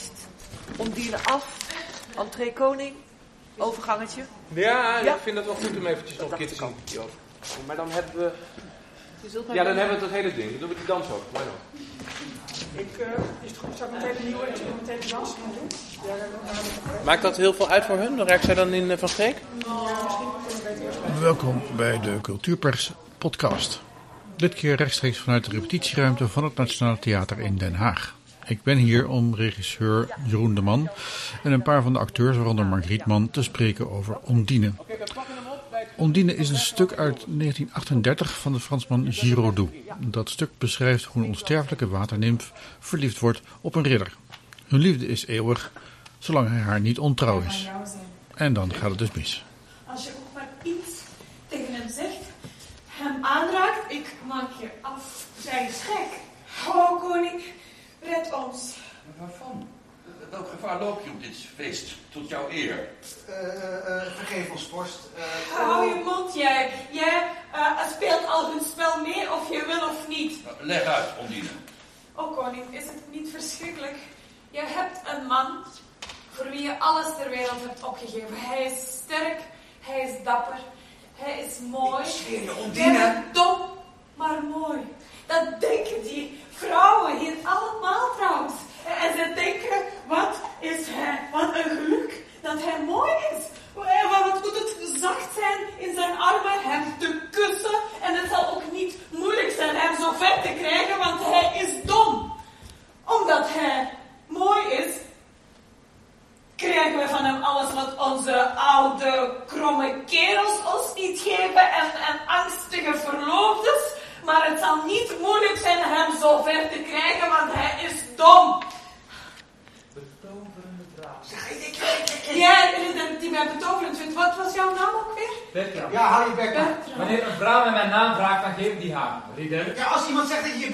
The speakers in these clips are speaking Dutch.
feest. Ondine af. Entree koning. Overgangetje. Ja, Ja. ik vind het wel goed om eventjes nog een keer te zien. Maar dan hebben we... Ja, dan hebben we dat hele ding. Dan doen we die dans ook. Why not? Ik, eh, is het goed, zal ik meteen de nieuwe dans gaan doen? Ja, dan Maakt dat heel veel uit voor hun? Dan raakt zij dan in eh, Van Streek? Welkom bij de Cultuurpers podcast. Dit keer rechtstreeks vanuit de repetitieruimte van het Nationaal Theater in Den Haag. Ik ben hier om regisseur Jeroen de Man en een paar van de acteurs, waaronder Mark Rietman, te spreken over Ondine. Ondine is een stuk uit 1938 van de Fransman Giraudoux. Dat stuk beschrijft hoe een onsterfelijke waternimf verliefd wordt op een ridder. Hun liefde is eeuwig, zolang hij haar niet ontrouw is. En dan gaat het dus mis. Als je ook maar iets tegen hem zegt, hem aanraakt, ik maak je af. Zij is gek. Oh, koning, red ons. Waarvan? Welk gevaar loop je op dit feest tot jouw eer? Eh, eh, eh, vergeef ons, vorst. Eh, Hou je mond, jij. Jij eh, speelt al hun spel mee of je wil of niet. Leg uit, Ondine. Oh, koning, is het niet verschrikkelijk? Je hebt een man voor wie je alles ter wereld hebt opgegeven. Hij is sterk, hij is dapper, hij is mooi. Ik zweer je, Jij Ondine. bent dom, maar mooi. Dat denken die vrouwen hier allemaal trouwens. En ze denken, wat is hij? Wat een geluk dat hij mooi is. Eh, Wat wat moet het zacht zijn in zijn armen hem te kussen. En het zal ook niet moeilijk zijn hem zo ver te krijgen, want hij is dom. Omdat hij mooi is, krijgen we van hem alles wat onze oude, kromme kerels ons niet geven en, en angstige verloofdes. Maar het zal niet moeilijk zijn hem zo ver te krijgen, want hij is dom. zeg, ik, ik, ik, ik- Jij, ridder die mij betoverend vindt, wat was jouw naam ook weer? Bertram. Ja, hou je bek maar. Bertram. Wanneer een vrouw met mijn naam vraagt, dan geef ik die haar. Ridder. Ja, als iemand zegt dat je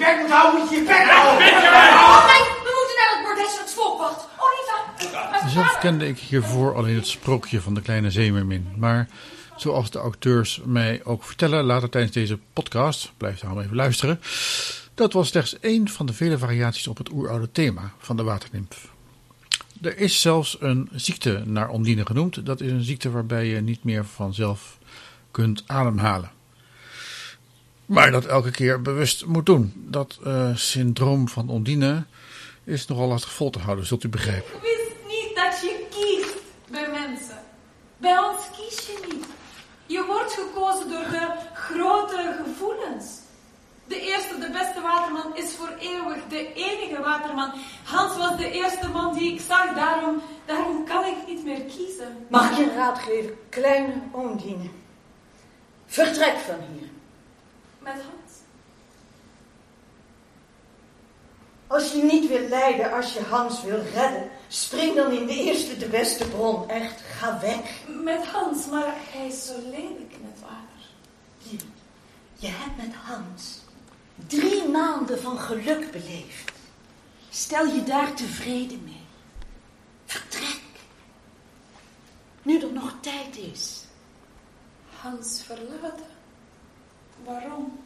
bek moet je je bek houden. Oh nee, we moeten naar het bordes van het volkwacht. Oliva. Zelf kende ik hiervoor alleen het sprookje van de kleine zeemermin. Maar zoals de auteurs mij ook vertellen later tijdens deze podcast, blijf daarom even luisteren, dat was slechts één van de vele variaties op het oeroude thema van de waternimf. Er is zelfs een ziekte naar Ondine genoemd. Dat is een ziekte waarbij je niet meer vanzelf kunt ademhalen. Maar dat elke keer bewust moet doen. Dat eh, syndroom van Ondine is nogal lastig vol te houden, zult u begrijpen. Ik wist niet dat je kiest bij mensen. Bij ons kies je niet. Je wordt gekozen door de grote gevoelens. De eerste, de beste waterman is voor eeuwig de enige waterman. Hans was de eerste man die ik zag, daarom, daarom kan ik niet meer kiezen. Mag ik je een raad geven, kleine Ondine? Vertrek van hier. Met Hans? Als je niet wil lijden, als je Hans wil redden, spring dan in de eerste de beste bron. Echt, ga weg. Met Hans, maar hij is zo lelijk met water. Je, je hebt met Hans drie maanden van geluk beleefd. Stel je daar tevreden mee. Vertrek. Nu er nog tijd is. Hans verlaten? Waarom?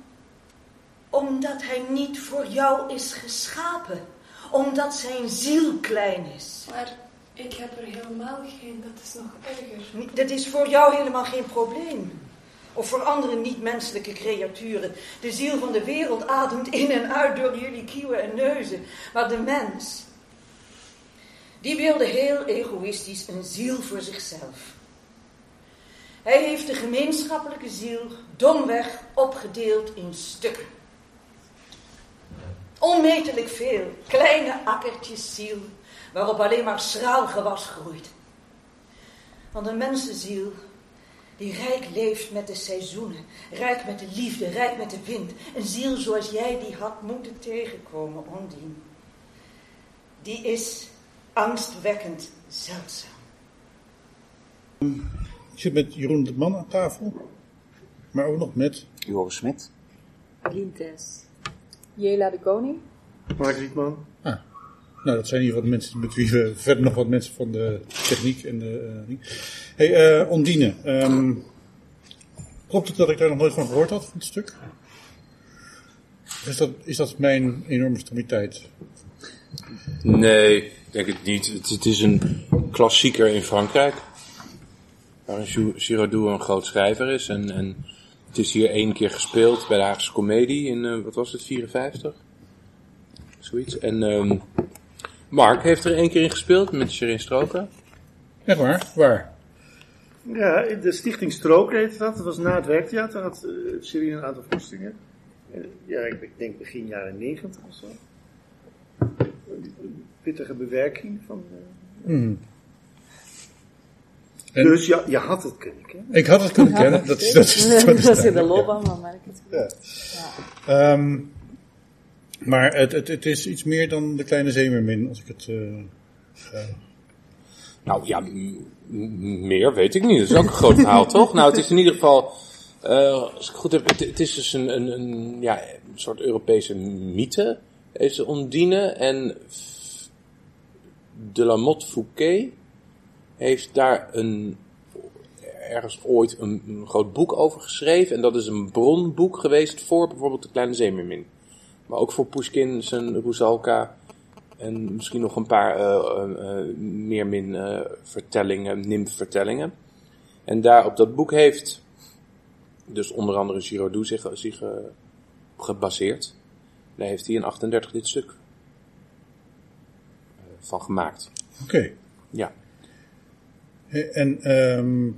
Omdat hij niet voor jou is geschapen. Omdat zijn ziel klein is. Maar ik heb er helemaal geen, dat is nog erger. Dat is voor jou helemaal geen probleem. Of voor andere niet-menselijke creaturen. De ziel van de wereld ademt in en uit door jullie kieuwen en neuzen. Maar de mens, die wilde heel egoïstisch een ziel voor zichzelf. Hij heeft de gemeenschappelijke ziel domweg opgedeeld in stukken. Onmetelijk veel kleine akkertjes ziel, waarop alleen maar schraal gewas groeit. Want een mensenziel die rijk leeft met de seizoenen, rijk met de liefde, rijk met de wind. Een ziel zoals jij die had moeten tegenkomen, Ondien. Die is angstwekkend zeldzaam. Ik zit met Jeroen de Man aan tafel, maar ook nog met Joris Smit. Lintes. Jela de Koning. Mark Rietman. Ah, nou, dat zijn in ieder geval de mensen met wie we verder nog wat mensen van de techniek en de. eh, hey, eh, Ondine. ehm, klopt het dat ik daar nog nooit van gehoord had, van het stuk? Is dat, is dat mijn enorme stomiteit? Nee, denk het niet. Het, het is een klassieker in Frankrijk. Waar Gi- Giraudoux een groot schrijver is. En, en het is hier één keer gespeeld bij de Haagse Comedie in, eh, wat was het, 54? Zoiets. En ehm, Mark heeft er één keer in gespeeld met Sherin Stroker. Echt waar? Waar? Ja, in de Stichting Stroker heette dat. Dat was na het werktheater. Had uh, een aantal voorstellingen. Ja, ik denk begin jaren negentig of zo. Pittige bewerking van... eh, Hmm. En- Dus ja, je had het kunnen kennen. Ik had het kunnen kennen. Dat is, dat is, dat is Dat zit er duidelijk, lop ja. aan, dan merk ik het. Ja. Ehm, maar het, het, het is iets meer dan de kleine zeemermin, als ik het... eh, eh, Nou ja, meer weet ik niet. Dat is ook een groot verhaal, toch? Nou, het is in ieder geval, eh, als ik het goed heb, het, het is dus een, een, een, ja, een soort Europese mythe, deze Ondine. En de la Motte Fouquet heeft daar een, ergens ooit een, een groot boek over geschreven. En dat is een bronboek geweest voor bijvoorbeeld de kleine zeemermin. Maar ook voor Pushkin, zijn Rusalka. En misschien nog een paar eh, eh, eh, meer min eh, vertellingen, nymfvertellingen. En daar op dat boek heeft dus onder andere Giraudoux zich, zich eh, gebaseerd. Daar heeft hij in 38 dit stuk eh, van gemaakt. Oké. Ja. En ehm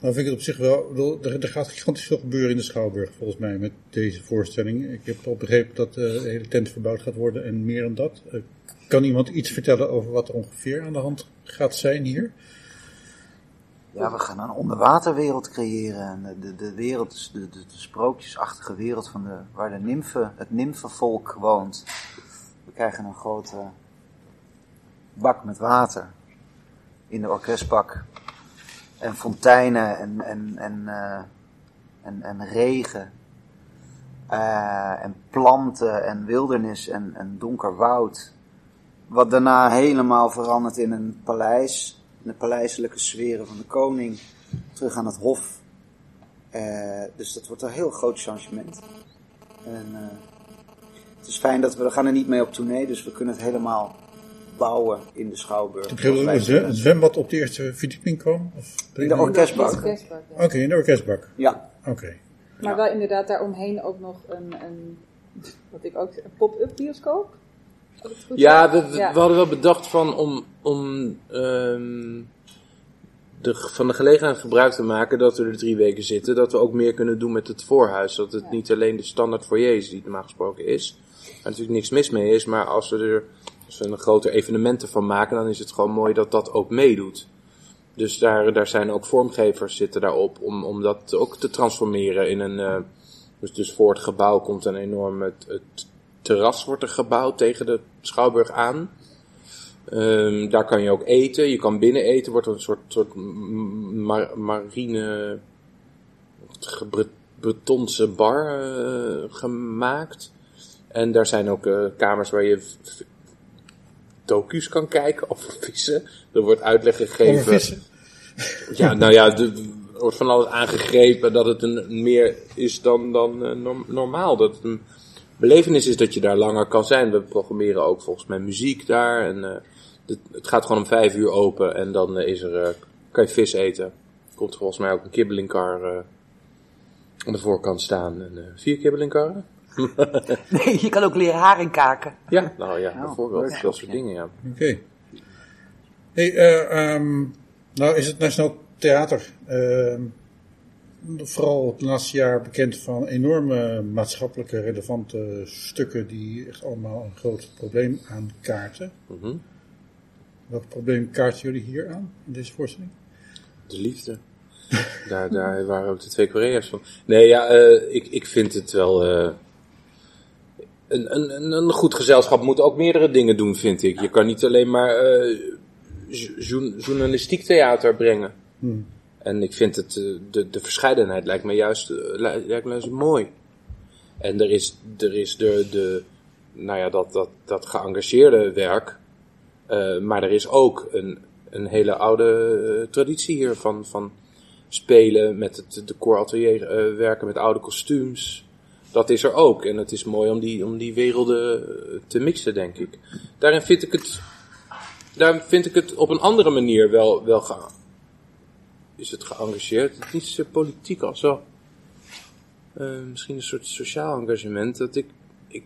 nou vind ik het op zich wel, er, er gaat gigantisch veel gebeuren in de Schouwburg volgens mij met deze voorstelling. Ik heb al begrepen dat eh, de hele tent verbouwd gaat worden en meer dan dat. Eh, kan iemand iets vertellen over wat er ongeveer aan de hand gaat zijn hier? Ja, we gaan een onderwaterwereld creëren. En de, de, wereld, de, sprookjesachtige wereld van de, waar de nymfen, het nymfenvolk woont. We krijgen een grote bak met water in de orkestbak. En fonteinen en, en, en, eh, en, en regen. Eh, en planten en wildernis en, en donker woud. Wat daarna helemaal verandert in een paleis. In de paleiselijke sferen van de koning. Terug aan het hof. Eh, dus dat wordt een heel groot changement. En het is fijn dat we, we gaan er niet mee op tournee, dus we kunnen het helemaal bouwen in de Schouwburg. Ik begreep dat een zwe- een zwembad op de eerste verdieping kwam? Of In de orkestbak. orkestbak, ja. Oké, in de orkestbak. Ja. Oké. Maar wel inderdaad daaromheen ook nog een, een wat ik ook een pop-up bioscoop. Het Ja, we, we, Ja. we hadden wel bedacht van om, om ehm, de, van de gelegenheid gebruik te maken dat we er drie weken zitten. Dat we ook meer kunnen doen met het voorhuis. Dat het niet alleen de standaard foyer is die het normaal gesproken is. Waar natuurlijk niks mis mee is. Maar als we er als we een groter evenementen van maken, dan is het gewoon mooi dat dat ook meedoet. Dus daar, daar zijn ook vormgevers zitten daarop om, om dat ook te transformeren in een... eh, dus, dus voor het gebouw komt een enorm... Het, het terras wordt er gebouwd tegen de Schouwburg aan. Ehm, daar kan je ook eten. Je kan binnen eten. Wordt een soort, soort mar- marine... Bretonse bar eh, gemaakt. En daar zijn ook eh, kamers waar je docu's kan kijken over vissen. Er wordt uitleg gegeven. Over vissen? Ja, nou ja, er wordt van alles aangegrepen dat het een, meer is dan, dan eh, norm- normaal. Dat het een belevenis is dat je daar langer kan zijn. We programmeren ook volgens mij muziek daar. En, eh, het, het gaat gewoon om vijf uur open en dan eh, is er, kan je vis eten. Er komt er volgens mij ook een kibbelinkkar eh aan de voorkant staan. En, vier kibbelingkarren? Nee, je kan ook leren haring kaken. Ja, nou ja, Oh, bijvoorbeeld. workshop, Dat soort ja. dingen, ja. Oké. Hey, eh, ehm, nou is het Nationaal Theater ehm, vooral het laatste jaar bekend van enorme maatschappelijke relevante stukken die echt allemaal een groot probleem aankaarten. Mhm. Welk probleem kaarten jullie hier aan in deze voorstelling? De liefde. daar, daar waren ook de twee Korea's van. Nee, ja, eh, ik, ik vind het wel. Een, een, een- goed gezelschap moet ook meerdere dingen doen, vind ik. Je kan niet alleen maar eh, jo- journalistiek theater brengen. Hmm. En ik vind het, eh, de, de verscheidenheid lijkt me juist, eh, li- lijkt me juist mooi. En er is, er is de, de, nou ja, dat, dat, dat geëngageerde werk. Maar er is ook een, een hele oude traditie hier van, van spelen met het decoratelier, werken met oude kostuums. Dat is er ook. En het is mooi om die, om die werelden eh, te mixen, denk ik. Daarin vind ik het daar vind ik het op een andere manier wel, wel ga, is het geëngageerd. Het is niet zo politiek als wel. eh, misschien een soort sociaal engagement. Dat ik, ik,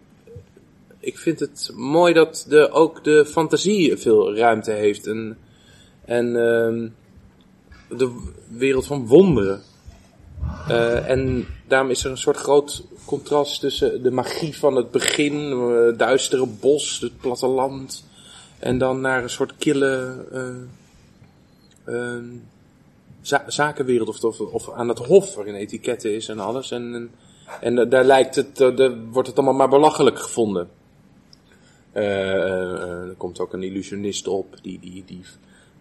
ik vind het mooi dat de, ook de fantasie veel ruimte heeft. En, en ehm, de wereld van wonderen. Eh, en daarom is er een soort groot contrast tussen de magie van het begin, eh, duistere bos, het platteland, en dan naar een soort kille eh, ehm, za- zakenwereld of, of, aan het hof waarin etiketten is en alles. En, en, daar lijkt het, eh, daar wordt het allemaal maar belachelijk gevonden. Er komt ook een illusionist op die, die, die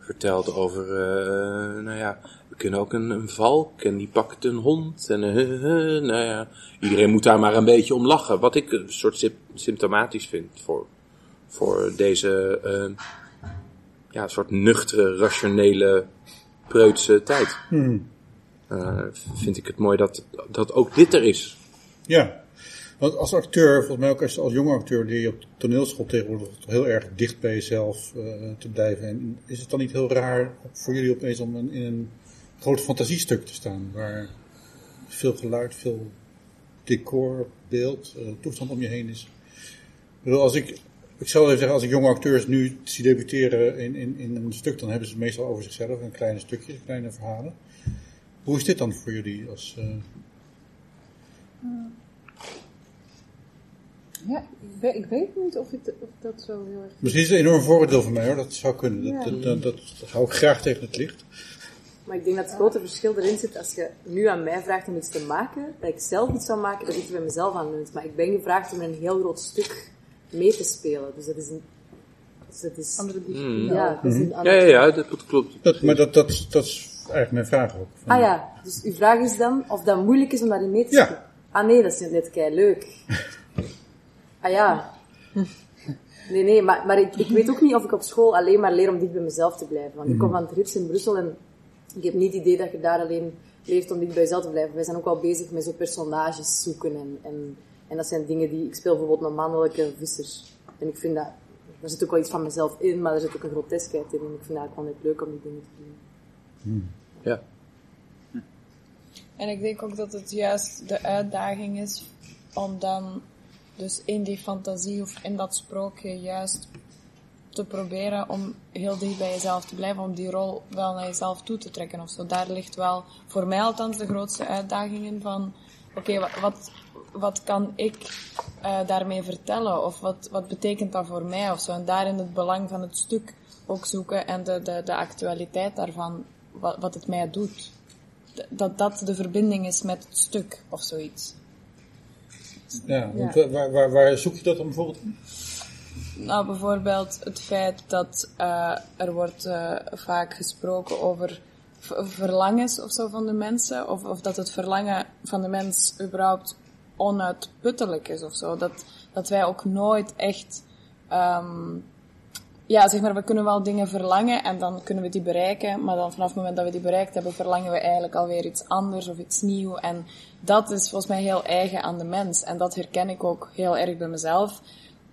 vertelt over, eh, nou ja, we kunnen ook een, een valk en die pakt een hond en eh, nou ja, iedereen moet daar maar een beetje om lachen. Wat ik een soort sym- symptomatisch vind voor, voor deze, eh, ja, soort nuchtere, rationele, preutse tijd. Hmm. Vind ik het mooi dat, dat ook dit er is. Ja, want als acteur, volgens mij ook als, als jonge acteur, leer je op toneelschool tegenwoordig heel erg dicht bij jezelf eh, te blijven. En is het dan niet heel raar voor jullie opeens om in een groot fantasiestuk te staan, waar veel geluid, veel decor, beeld, eh, toestand om je heen is? Ik bedoel, als ik, ik zal even zeggen, als ik jonge acteurs nu zie debuteren in, in, in een stuk, dan hebben ze het meestal over zichzelf, een kleine stukjes, kleine verhalen. Hoe is dit dan voor jullie als... eh, Ja, ik weet, ik weet niet of, ik, of dat zo heel erg... Misschien is het een enorm voordeel van mij hoor, dat zou kunnen. Dat, Ja. dat, dat, dat, dat hou ik graag tegen het licht. Maar ik denk dat het grote verschil erin zit als je nu aan mij vraagt om iets te maken, dat ik zelf iets zou maken, dat ik er bij mezelf aan doe. Maar ik ben gevraagd om een heel groot stuk mee te spelen. Dus dat is een... Dus dat is... Andere Mm. Ja, dat is een Ja, andere- ja, ja, dat, dat klopt. Dat, maar dat, dat, dat is eigenlijk mijn vraag ook. Van- Ah ja, dus uw vraag is dan of dat moeilijk is om daarin mee te Ja. spelen? Ah nee, dat is net kei leuk. Ah ja. Nee, nee, maar, maar ik, ik weet ook niet of ik op school alleen maar leer om dicht bij mezelf te blijven. Want ik kom van het RIPS in Brussel en ik heb niet het idee dat je daar alleen leert om dicht bij jezelf te blijven. Wij zijn ook wel bezig met zo personages zoeken en, en, en dat zijn dingen die... Ik speel bijvoorbeeld een mannelijke visser. En ik vind dat... Er zit ook wel iets van mezelf in, maar er zit ook een groteskheid in. En ik vind dat gewoon net leuk om die dingen te doen. Ja. En ik denk ook dat het juist de uitdaging is om dan dus in die fantasie of in dat sprookje juist te proberen om heel dicht bij jezelf te blijven, om die rol wel naar jezelf toe te trekken of zo. Daar ligt wel voor mij althans de grootste uitdaging in van, oké, wa- wat, wat kan ik eh, daarmee vertellen? Of wat, wat betekent dat voor mij of zo? En daarin het belang van het stuk ook zoeken en de, de, de actualiteit daarvan, wat, wat het mij doet. Dat dat de verbinding is met het stuk of zoiets. Ja, want Ja. wa- Waar, waar, waar zoek je dat dan bijvoorbeeld in? Nou, bijvoorbeeld het feit dat eh, er wordt eh, vaak gesproken over verlangens of zo van de mensen, of, of dat het verlangen van de mens überhaupt onuitputtelijk is of zo. Dat, dat wij ook nooit echt, ehm, ja, zeg maar, we kunnen wel dingen verlangen en dan kunnen we die bereiken, maar dan vanaf het moment dat we die bereikt hebben, verlangen we eigenlijk alweer iets anders of iets nieuws. En dat is volgens mij heel eigen aan de mens. En dat herken ik ook heel erg bij mezelf.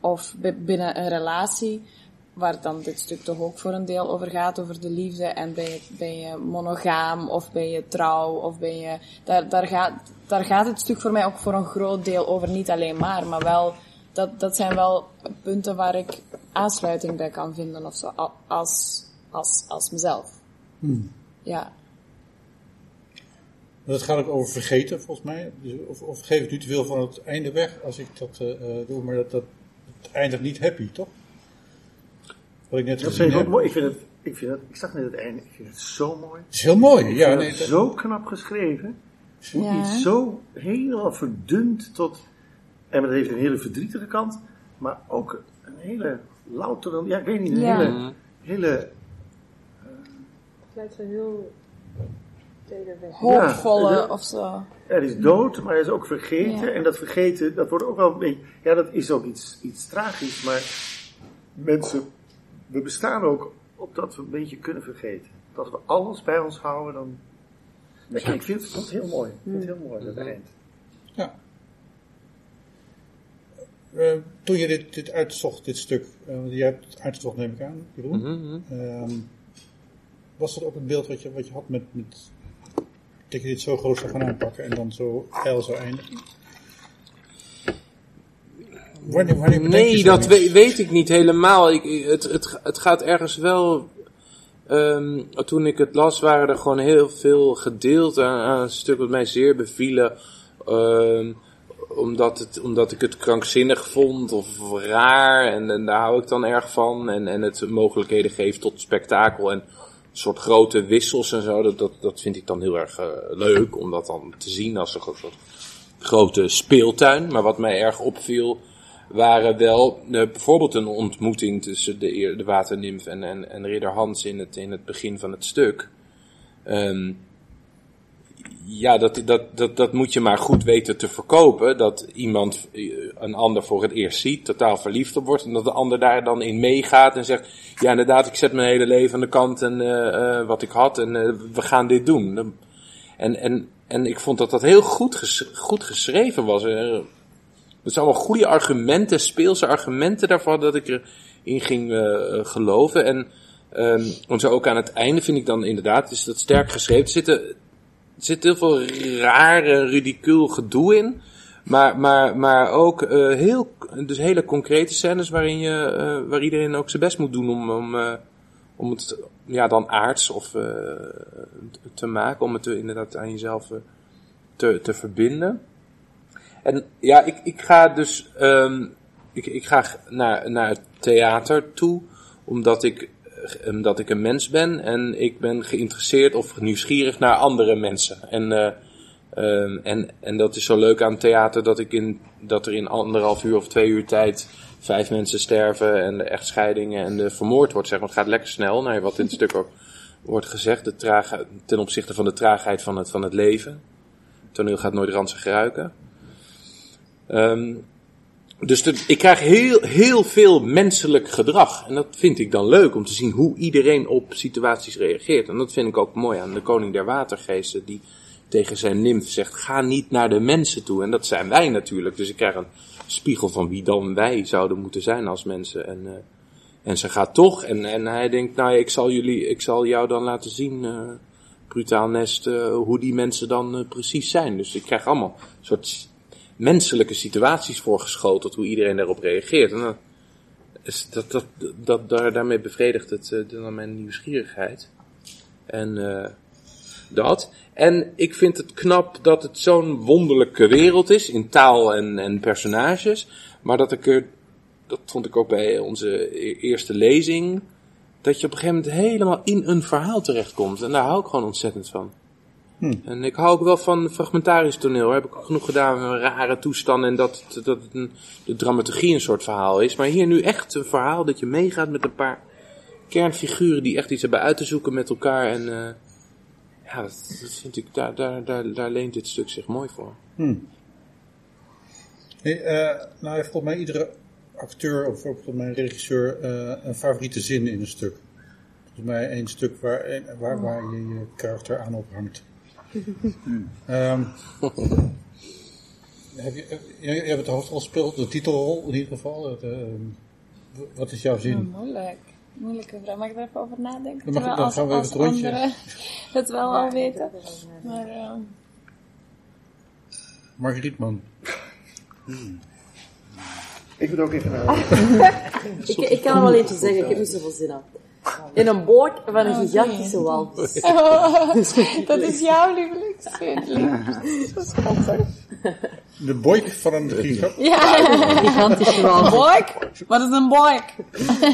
Of bi- binnen een relatie, waar dan dit stuk toch ook voor een deel over gaat, over de liefde. En ben je, je monogaam, of ben je trouw, of ben je... Daar, daar, gaat, daar gaat het stuk voor mij ook voor een groot deel over, niet alleen maar, maar wel... Dat, dat zijn wel punten waar ik aansluiting bij kan vinden, of zo, als, als, als mezelf. Hmm. Ja. Dat gaat ook over vergeten, volgens mij. Dus of, of geef ik nu te veel van het einde weg als ik dat eh, eh, doe, maar dat, dat het eindigt niet happy, toch? Wat ik net Dat gezien vind ik ook mooi. Ik, vind het, ik, vind het, ik zag net het einde. Ik vind het zo mooi. Het is heel mooi, Ik ja. vind Nee, het dat- zo knap geschreven. Hoe Ja. iets zo helemaal verdund tot... En dat heeft een hele verdrietige kant. Maar ook een hele loutere... Ja, ik weet niet. Een Ja. hele... hele Het lijkt zo heel. Hoopvolle Ja, of zo. Er is dood, maar er is ook vergeten. Ja. En dat vergeten, dat wordt ook wel een beetje... Ja, dat is ook iets, iets tragisch. Maar mensen, we bestaan ook opdat we een beetje kunnen vergeten. Als we alles bij ons houden, dan... Ik vind het heel mooi. Ik vind het heel mooi, dat eind. Ja. Eh, toen je dit, dit uitzocht, dit stuk, eh, want jij hebt het uitgezocht neem ik aan, Jeroen. Mhm, Ehm, was dat ook het beeld wat je, wat je had met, met dat je dit zo groot zou gaan aanpakken en dan zo ijl zou eindigen? Wanneer, wanneer bedenk je Nee, dat we- weet ik niet helemaal. Ik, het, het, het gaat ergens wel. ehm, toen ik het las, waren er gewoon heel veel gedeeld aan, aan een stuk wat mij zeer bevielen. ehm, omdat, het, omdat ik het krankzinnig vond of raar. En, en daar hou ik dan erg van. En, en het mogelijkheden geeft tot spektakel en een soort grote wissels en zo. Dat, dat, dat vind ik dan heel erg eh, leuk om dat dan te zien als een soort grote speeltuin. Maar wat mij erg opviel, waren wel eh, bijvoorbeeld een ontmoeting tussen de, de waternimf en, en, en ridder Hans in het, in het begin van het stuk. Ehm, ja, dat, dat, dat, dat moet je maar goed weten te verkopen. Dat iemand eh, een ander voor het eerst ziet, totaal verliefd op wordt. En dat de ander daar dan in meegaat en zegt: Ja, inderdaad, ik zet mijn hele leven aan de kant en eh, wat ik had en we gaan dit doen. En, en, en ik vond dat dat heel goed, goed geschreven was. Het zijn allemaal goede argumenten, speelse argumenten daarvan dat ik erin ging geloven. En, ehm, en zo ook aan het einde vind ik dan inderdaad, is dat sterk geschreven. Er zitten, er zit heel veel rare, ridicuul gedoe in. Maar, maar, maar ook eh, heel, dus hele concrete scènes waarin je, eh, waar iedereen ook zijn best moet doen om, om, eh, om het ja, dan aards of, te maken. Om het inderdaad aan jezelf te, te verbinden. En ja, ik, ik ga dus ehm, ik, ik ga naar, naar het theater toe, omdat ik, omdat ik een mens ben en ik ben geïnteresseerd of nieuwsgierig naar andere mensen. En, eh, ehm, en, en dat is zo leuk aan theater dat, ik in, dat er in anderhalf uur of twee uur tijd vijf mensen sterven en de echtscheidingen en de vermoord wordt. Zeg maar. Het gaat lekker snel, naar wat in het stuk ook wordt gezegd, de trage, ten opzichte van de traagheid van het, van het leven. Het toneel gaat nooit ranzig ruiken. Ehm, dus ik krijg heel, heel veel menselijk gedrag. En dat vind ik dan leuk om te zien hoe iedereen op situaties reageert. En dat vind ik ook mooi aan de koning der watergeesten, die tegen zijn nimf zegt: ga niet naar de mensen toe. En dat zijn wij natuurlijk. Dus ik krijg een spiegel van wie dan wij zouden moeten zijn als mensen. En, eh, en ze gaat toch. En, en hij denkt: nou, ja, ik zal, jullie, ik zal jou dan laten zien. eh brutaal nest, eh, hoe die mensen dan precies zijn. Dus ik krijg allemaal soort menselijke situaties voorgeschoteld, hoe iedereen daarop reageert. En is dat, dat, dat, daar, daarmee bevredigt het eh, dan mijn nieuwsgierigheid. En eh, dat. En ik vind het knap dat het zo'n wonderlijke wereld is, in taal en, en personages. Maar dat ik er, dat vond ik ook bij onze e- eerste lezing, dat je op een gegeven moment helemaal in een verhaal terechtkomt. En daar hou ik gewoon ontzettend van. Hm. En ik hou ook wel van fragmentarisch toneel. Heb ik ook genoeg gedaan met rare toestanden en dat, dat de dramaturgie een soort verhaal is. Maar hier nu echt een verhaal dat je meegaat met een paar kernfiguren die echt iets hebben uit te zoeken met elkaar. En eh, ja, dat, vind ik, daar, daar, daar, leent dit stuk zich mooi voor. Hm. Eh, nou heeft volgens mij iedere acteur of volgens mij regisseur eh, een favoriete zin in een stuk. Volgens mij één stuk waar, waar, waar je je karakter aan ophangt. Ehm heb je, heb- je, je hebt het hoofdrol gespeeld, de titelrol in ieder geval. Het, ehm, wat is jouw zin? Oh, moeilijk. Moeilijke vraag. Mag ik er even over nadenken? Dan mag- gaan we even het rondje. anderen het wel Ja, al ik weten. Maar ehm, Margrietman. Ik moet ook even naar. ik, ik kan er wel eentje zeggen, ik heb niet zoveel zin aan. In een boord van een Oh, gigantische walvis. Oh, dat is jouw lievelingszin. De boik van een giga Ja. Gigantische walvis. Boik? Wat is een boik?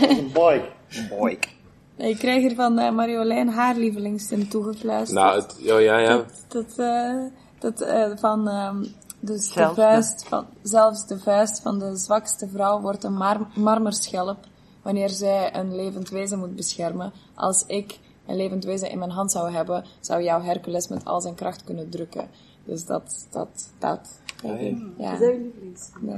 Een boik. Boik. Ik krijg hier van eh, Marjolein haar lievelingszin toegefluisterd. Nou, het, oh, ja, ja. Dat, eh, dat eh, van, ehm, dus de Zelfs, vuist van, zelfs de vuist van de zwakste vrouw wordt een mar marmerschelp wanneer zij een levend wezen moet beschermen. Als ik een levend wezen in mijn hand zou hebben, zou jouw Hercules met al zijn kracht kunnen drukken. Dus dat, dat, dat. Ja, ja. Ja. Dat is jouw.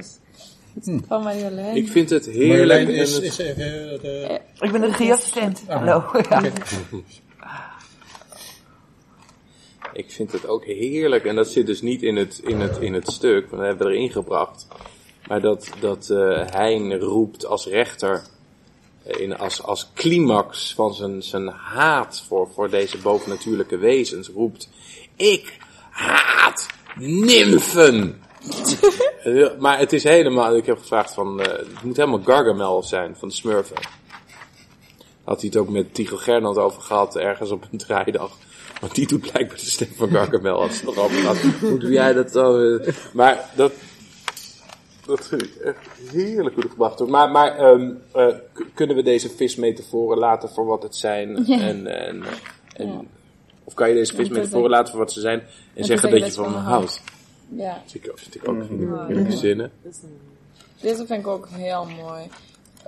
Dus, van Marjolein. Ik vind het heerlijk. Is, het- is de... Ik ben de regieassistent. Ah, Hallo. Ja. Ik vind het ook heerlijk. En dat zit dus niet in het, in het, in het stuk, maar dat hebben we erin gebracht. Maar dat, dat eh, Hein roept als rechter, eh, in, als, als climax van zijn, zijn haat voor, voor deze bovennatuurlijke wezens, roept: Ik haat nymfen! Maar het is helemaal, ik heb gevraagd van, eh, het moet helemaal Gargamel zijn van de Smurfen. Had hij het ook met Tycho Gernand over gehad, ergens op een draaidag. Want die doet blijkbaar de stem van Gargamel als het erover gaat. Hoe doe jij dat dan? Maar dat, dat vind ik echt heerlijk hoe het gebracht wordt. Maar, maar ehm, eh, kunnen we deze vismetaforen laten voor wat het zijn? Ja. En, en, en, Ja. Of kan je deze vismetaforen laten voor wat ze zijn? En zeggen dat je zeggen van dat me je van me houdt? Ja. Vind ik ook, vind ik ook Ja. heerlijke zinnen. Deze vind ik ook heel mooi.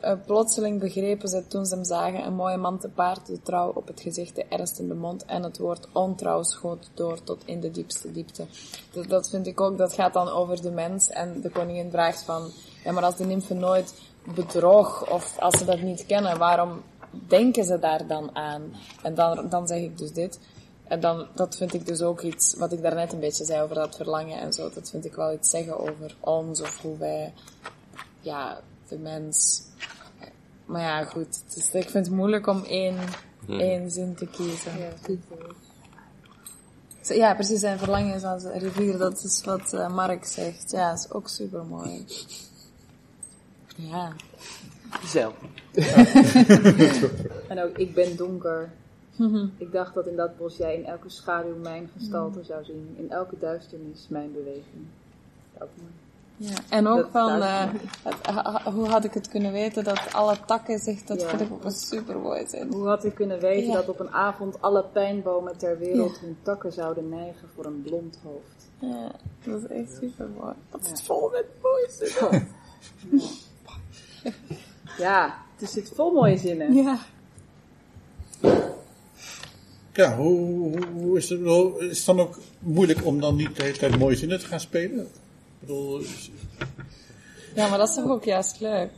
Eh, plotseling begrepen ze toen ze hem zagen, een mooie man te paard, de trouw op het gezicht, de ernst in de mond en het woord ontrouw schoot door tot in de diepste diepte. Dat, dat vind ik ook, dat gaat dan over de mens en de koningin vraagt van, ja maar als de nymfen nooit bedrog of als ze dat niet kennen, waarom denken ze daar dan aan? En dan, dan zeg ik dus dit. En dan, dat vind ik dus ook iets, wat ik daarnet een beetje zei over dat verlangen en zo, dat vind ik wel iets zeggen over ons of hoe wij ja, de mens. Maar ja, goed. Is, ik vind het moeilijk om één, Hmm. één zin te kiezen. Ja, precies. Zijn verlangen is als een rivier. Dat is wat eh, Mark zegt. Ja, is ook super mooi. Ja. Zo. en ook, ik ben donker. Mhm. Ik dacht dat in dat bos jij in elke schaduw mijn gestalte zou zien. In elke duisternis mijn beweging. Ook mooi. Ja, en ook Dat van, eh, duizend- het- ha- ha- hoe had ik het kunnen weten dat alle takken zich, dat Ja. een super mooi zin. Hoe had ik kunnen weten Ja. dat op een avond alle pijnbomen ter wereld Ja. hun takken zouden neigen voor een blond hoofd? Ja, dat is echt super mooi. Dat is vol met zinnen. Ja, het zit vol mooie zinnen. Ja. Ja, hoe, hoe, hoe is, het, is het dan ook moeilijk om dan niet de hele tijd mooie zinnen te gaan spelen? Ik bedoel, is- Ja, maar dat is toch ook juist leuk.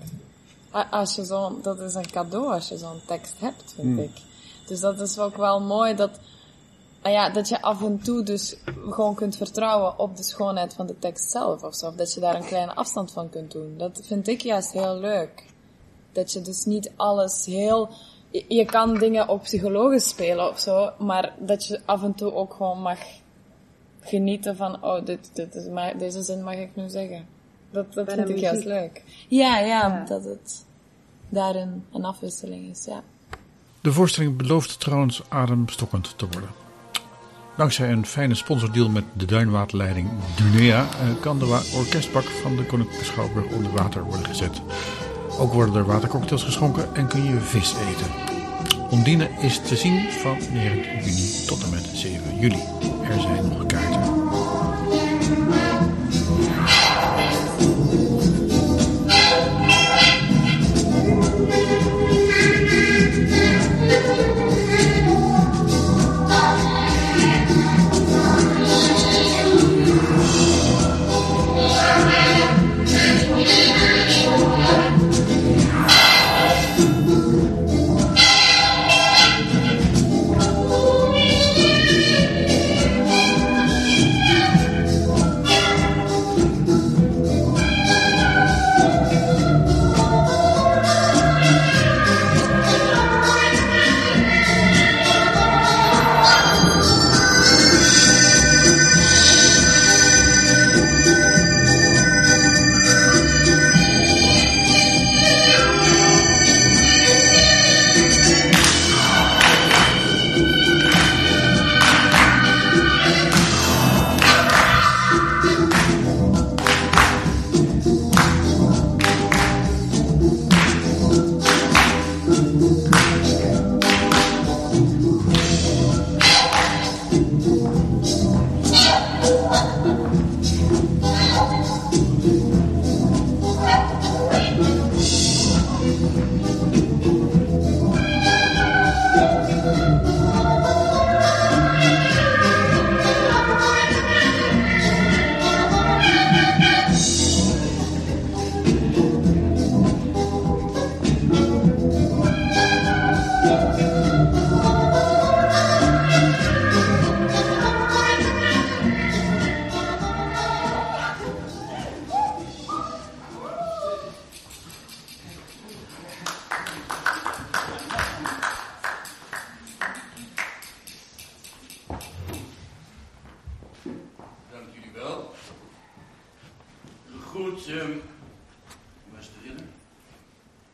Als je zo'n, dat is een cadeau als je zo'n tekst hebt, vind Hmm. ik. Dus dat is ook wel mooi dat, ah ja, dat je af en toe dus gewoon kunt vertrouwen op de schoonheid van de tekst zelf of zo. Of dat je daar een kleine afstand van kunt doen. Dat vind ik juist heel leuk. Dat je dus niet alles heel, je, je kan dingen op psychologisch spelen of zo, maar dat je af en toe ook gewoon mag genieten van, oh, dit, dit is, maar deze zin mag ik nu zeggen. Dat, dat vind ik juist leuk. Ja, ja, Ja. dat het daarin een afwisseling is, ja. De voorstelling belooft trouwens ademstokkend te worden. Dankzij een fijne sponsordeal met de duinwaterleiding Dunea eh, kan de orkestbak van de Koninklijke Schouwburg onder water worden gezet. Ook worden er watercocktails geschonken en kun je vis eten. Ondine is te zien van 9 juni tot en met 7 juli. Er zijn nog kaarten.